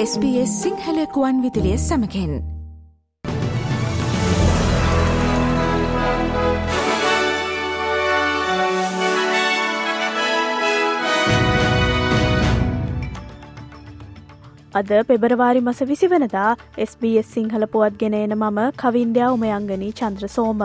SBS සිංහලකුවන් විදිලිය සමකෙන් අද පෙබරවාරි මස විසිවනදා SBS සිංහල පුවත් ගෙනන මම කවින්ඩයා උමයංගනී චන්ද්‍ර සෝම.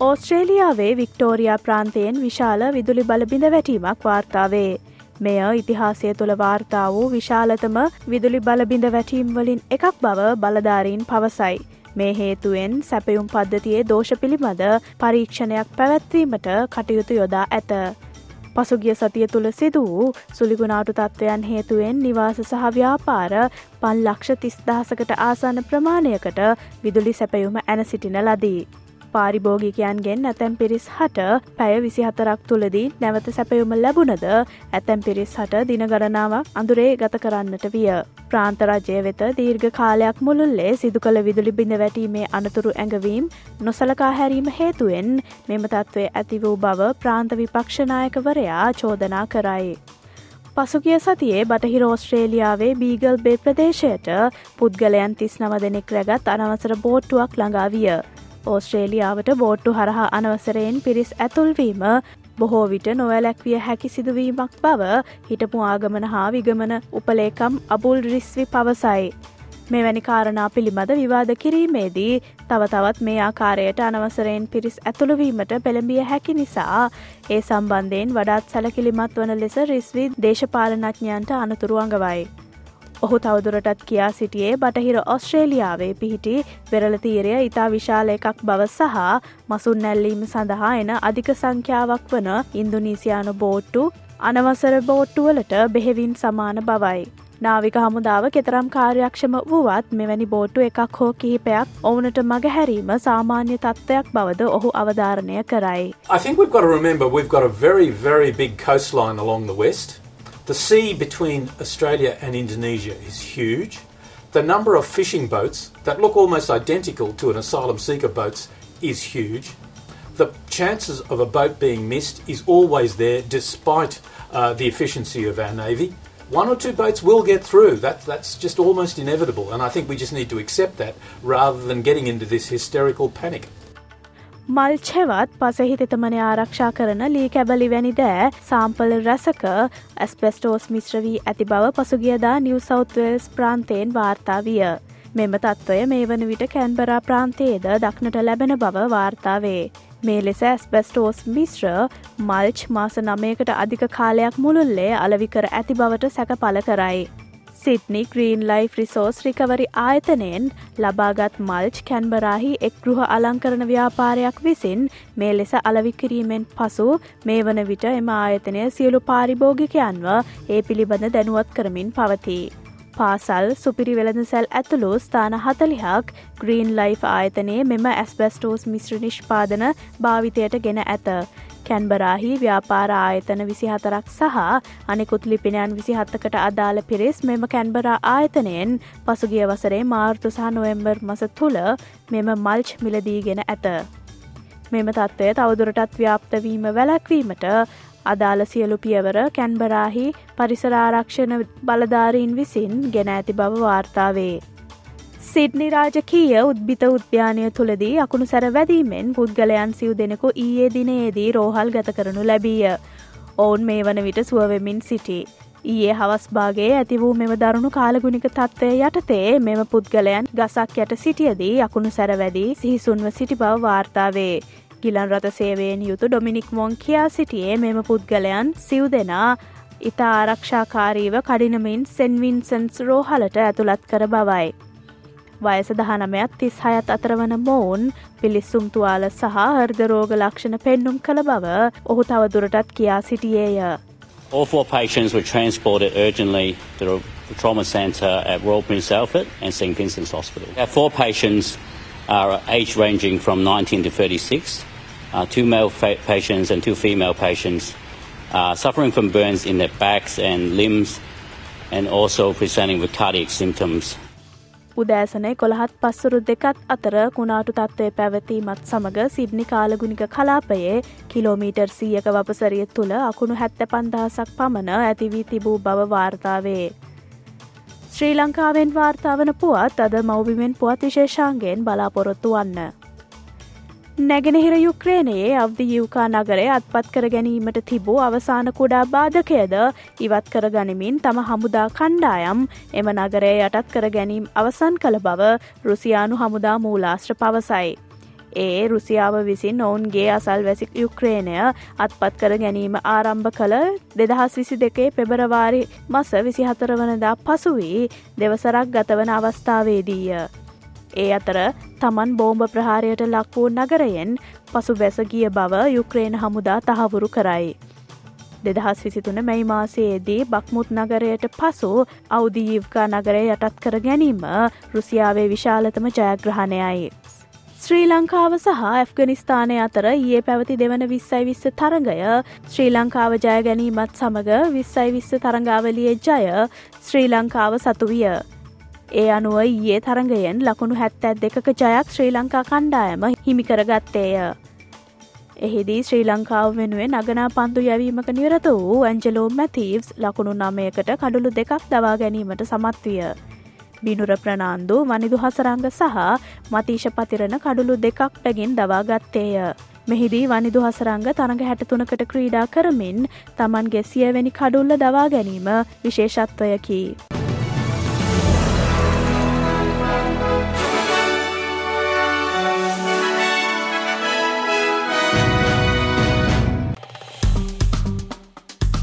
ඕස්ට්‍රේලියාවේ වික්ටෝරයා ප්‍රාන්තයෙන් විශාල විදුලි බලබිඳ වැටීමක් වාර්තාවේ. මෙය ඉතිහාසය තුළ වාර්තා වූ විශාලතම විදුලි බලබිඳ වැටීම්වලින් එකක් බව බලධාරීන් පවසයි. මේ හේතුවෙන් සැපයුම් පද්ධතියේ දෝෂ පිළිබඳ පරීක්ෂණයක් පැවැත්වීමට කටයුතු යොදා ඇත. පසුගිය සතිය තුළ සිදු වූ සුලිගුණාටු තත්ත්වයන් හේතුවෙන් නිවාස සහ ව්‍යාපාර පන් ලක්ෂ තිස්දහසකට ආසන්න ප්‍රමාණයකට විදුලි සැපයුම ඇන සිටින ලදී. පාරිභෝගිකයන්ගෙන් ඇතැම් පිරිස් හට පැය විසිහතරක් තුළදී නැවත සැපයුම ලැබුණද ඇතැම් පිරිස් හට දිනගරනාවක් අඳුරේ ගත කරන්නට විය. ප්‍රාන්තරජය වෙත දීර්ඝ කාලයක් මුළුල්ලේ සිදු කළ විදුලි බිඳ වැටීමේ අනතුරු ඇඟවීම් නොසලකා හැරීම හේතුවෙන් මෙම තත්ත්වය ඇති වූ බව ප්‍රාන්ත විපක්ෂනායකවරයා චෝදනා කරයි. පසුගිය සතියේ බටහිර ඕස්ට්‍රේලියාවේ බීගල් බේ ප්‍රදේශයට පුද්ගලයන් තිස් නව දෙනෙක් රැගත් අනවසර බෝට්ටුවක් ළඟා විය. ඕස්ට්‍රේලියාවට බෝට්ටු හරහා අනවසරයෙන් පිරිස් ඇතුල්වීම බොහෝ විට නොවැලැක්විය හැකි සිදුවීමක් බව හිටපු ආගමන හා විගමන උපලේකම් අබුල් රිස්වි පවසයි. මෙවැනි කාරණා පිළිබඳ විවාද කිරීමේදී තව තවත් මේ ආකාරයට අනවසරයෙන් පිරිස් ඇතුළුවීමට පෙළඹිය හැකි නිසා ඒ සම්බන්ධයෙන් වඩාත් සැලකිලිමත් වන ලෙස රිස්වී දේශපාලනඥයන්ට අනතුරු අඟවයි. ඔහු තවදුරටත් කියා සිටියේ බටහිර ඔස්ට්‍රේලියාවේ පිහිටි වෙරලතීරය ඉතා විශාල එකක් බව සහ මසුන් නැල්ලීම සඳහා එන අධික සංඛ්‍යාවක් වන ඉන්දුනීසියානු බෝට්ටු අනවසර බෝට්ටුවලට බෙහෙවින් සමාන බවයි. නාවික හමුදාව කෙතරම් කාර්යක්ෂම වුවත් මෙවැනි බෝට්ටු එකක් හෝ කිහිපයක් ඔවුනට මගහැරීම සාමාන්‍ය තත්ත්වයක් බවද ඔහු අවධාරණය කරයි. I think we've got to remember we've got a very, very big coastline along the west. The sea between Australia and Indonesia is huge. The number of fishing boats that look almost identical to an asylum seeker boats is huge. The chances of a boat being missed is always there despite uh, the efficiency of our Navy. One or two boats will get through. That, that's just almost inevitable. And I think we just need to accept that rather than getting into this hysterical panic. මල්චෙවත් පසහි තෙතමන ආරක්ෂා කරන ලී කැබලි වැනි දෑ සාම්පල රැසක ඇස්පෙස්ටෝස් මිශ්‍ර වී ඇති බව පසුගියදා නිව South Wales ප්‍රාන්තයෙන් වාර්තා විය. මෙම තත්ත්වය මේ වන විට කැන්බරා ප්‍රාන්තයේද දක්නට ලැබෙන බව වාර්තාවේ. මේ ලෙස ඇස්බෙස්ටෝස් මිශ්‍ර මල්ච් මාස නමයකට අධික කාලයක් මුළුල්ලේ අලවිකර ඇති බවට සැක පල කරයි. Sydney green life resource recovery ආයතනයෙන් ලබාගත් මල්ච් කැන්බරාහි එක් ගෘහ අලංකරන ව්‍යාපාරයක් විසින් මේ ලෙස අලවිකිරීමෙන් පසු මේ වන විට එම ආයතනය සියලු පාරිභෝගිකයන්ව ඒ පිළිබඳ දැනුවත් කරමින් පවතිී. පාසල් සුපිරි වෙළඳසැල් ඇතුළු ස්ථාන හතලිහක් ග්‍රීන් ලයි් ආයතනයේ මෙම ඇස්බස්ටෝස් මිශ්‍ර නිෂ්පාදන භාවිතයට ගෙන ඇත. කැන්බරාහි ව්‍යාපාර ආයතන විසිහතරක් සහ අනෙකුත් ලිපිනයන් විසිහත්තකට අදාළ පිරිස් මෙම කැන්බරා ආයතනයෙන් පසුගිය වසරේ මාර්තු සහ නොවම්බර් මස තුළ මෙම මල්ච් මිලදීගෙන ඇත. මෙම තත්ත්වය තවදුරටත් ව්‍යාප්තවීම වැලැක්වීමට අදාළ සියලු පියවර කැන්බරාහි පරිසරාරක්ෂණ බලධාරීන් විසින් ගෙන ඇති බව වාර්තාවේ. සිඩ්නි රාජකීය උද්භිත උද්‍යානය තුළදී අකුණු සැර වැදීමෙන් පුද්ගලයන් සිව් දෙනෙකු ඊයේ දිනයේදී රෝහල් ගත කරනු ලැබීය. ඔවුන් මේ වන විට සුවවෙමින් සිටි. ඊයේ හවස්භාගේ ඇති වූ මෙම දරුණු කාලගුණික තත්ත්වය යටතේ මෙම පුද්ගලයන් ගසක් යට සිටියදී අකුණු සැරවැදී සිහිසුන්ව සිටි බව වාර්තාවේ. ගිලන් රත සේවයෙන් යුතු ඩොමිනික් මොන් කියා සිටියේ මෙම පුද්ගලයන් සිව් දෙනා ඉතා ආරක්ෂාකාරීව කඩිනමින් සෙන්වින්සන්ස් රෝහලට ඇතුළත් කර බවයි. වයස දහනමයක් තිස් හයත් අතරවන මොවුන් පිලිස්සුම් තුවාල සහ හර්දරෝග ලක්ෂණ පෙන්නුම් කළ බව ඔහු තවදුරටත් කියා සිටියේය. All four patients were transported urgently to the trauma centre at Royal Prince Alfred and St Vincent's Hospital. Our four patients are age ranging from 19 to 36. Uh, two male patients and two female patients are suffering from burns in their backs and limbs and also presenting with cardiac symptoms. උදෑසනය කොළහත් පස්සුරු දෙකත් අතර කුණාටු තත්ත්වය පැවතීමත් සමඟ Sydney කාලගුණික කලාපයේ kilometre සීයක වපසරිය තුළ අකුණු හැත්ත පන්දහසක් පමණ ඇතිවී තිබූ බව වාර්තාවේ. ශ්‍රී ලංකාවෙන් වාර්තාවන පුවත් අද මෞබිමෙන් පුවත් විශේෂාන්ගෙන් බලාපොරොත්තු වන්න. නැගෙනහිර යුක්්‍රේණයේ අවදි යුකා නගරේ අත්පත් කර ගැනීමට තිබූ අවසාන කුඩා බාධකයද ඉවත් කර ගනිමින් තම හමුදා කණ්ඩායම් එම නගරේ යටත් කර ගැනීම් අවසන් කළ බව රුසියානු හමුදා මූලාශ්‍ර පවසයි. ඒ රුසියාව විසින් ඔවුන්ගේ අසල් වැසික් යුක්්‍රේණය අත්පත් කර ගැනීම ආරම්භ කළ දෙදහස් විසි දෙකේ පෙබරවාරි මස විසිහතර වනදා පසුවී දෙවසරක් ගතවන අවස්ථාවේදීය. ඒ අතර තමන් බෝම්භ ප්‍රහාරයට ලක්වූ නගරයෙන් පසු බැසගිය බව යුක්‍රේන හමුදා තහවුරු කරයි. දෙදහස් විසිතුන මැයි මාසයේදී බක්මුත් නගරයට පසු අවුදීීව්කා නගරය යටත් කර ගැනීම රුසියාවේ විශාලතම ජයග්‍රහණයයි. ශ්‍රී ලංකාව සහ ඇෆ්ගනිස්ථානය අතර ඒ පැවති දෙවන විස්සයි විස්ස තරගය ශ්‍රී ලංකාව ජය ගැනීමත් සමඟ විස්සයි විස්ස තරංගාවලියේ ජය ශ්‍රී ලංකාව සතුවිය. ඒ අනුව ඊයේ තරගයෙන් ලකුණු හැත්තැත් දෙකක ජයක් ශ්‍රී ලංකා කණ්ඩායම හිමිකරගත්තේය. එහිදී ශ්‍රී ලංකාව වෙනුවෙන් අගනා පන්දු යැවීමක නිරත වූ ඇන්ජලෝ මැතීව්ස් ලකුණු නමයකට කඩුළු දෙකක් දවා ගැනීමට සමත්විය. බිනුර ප්‍රනාන්දු වනිදු හසරංග සහ මතීශ පතිරණ කඩුළු දෙකක් පැගින් දවාගත්තේය. මෙහිදී වනිදු හසරංග තරඟ හැටතුනකට ක්‍රීඩා කරමින් තමන්ගේ සියවැනි කඩුල්ල දවා ගැනීම විශේෂත්වයකි.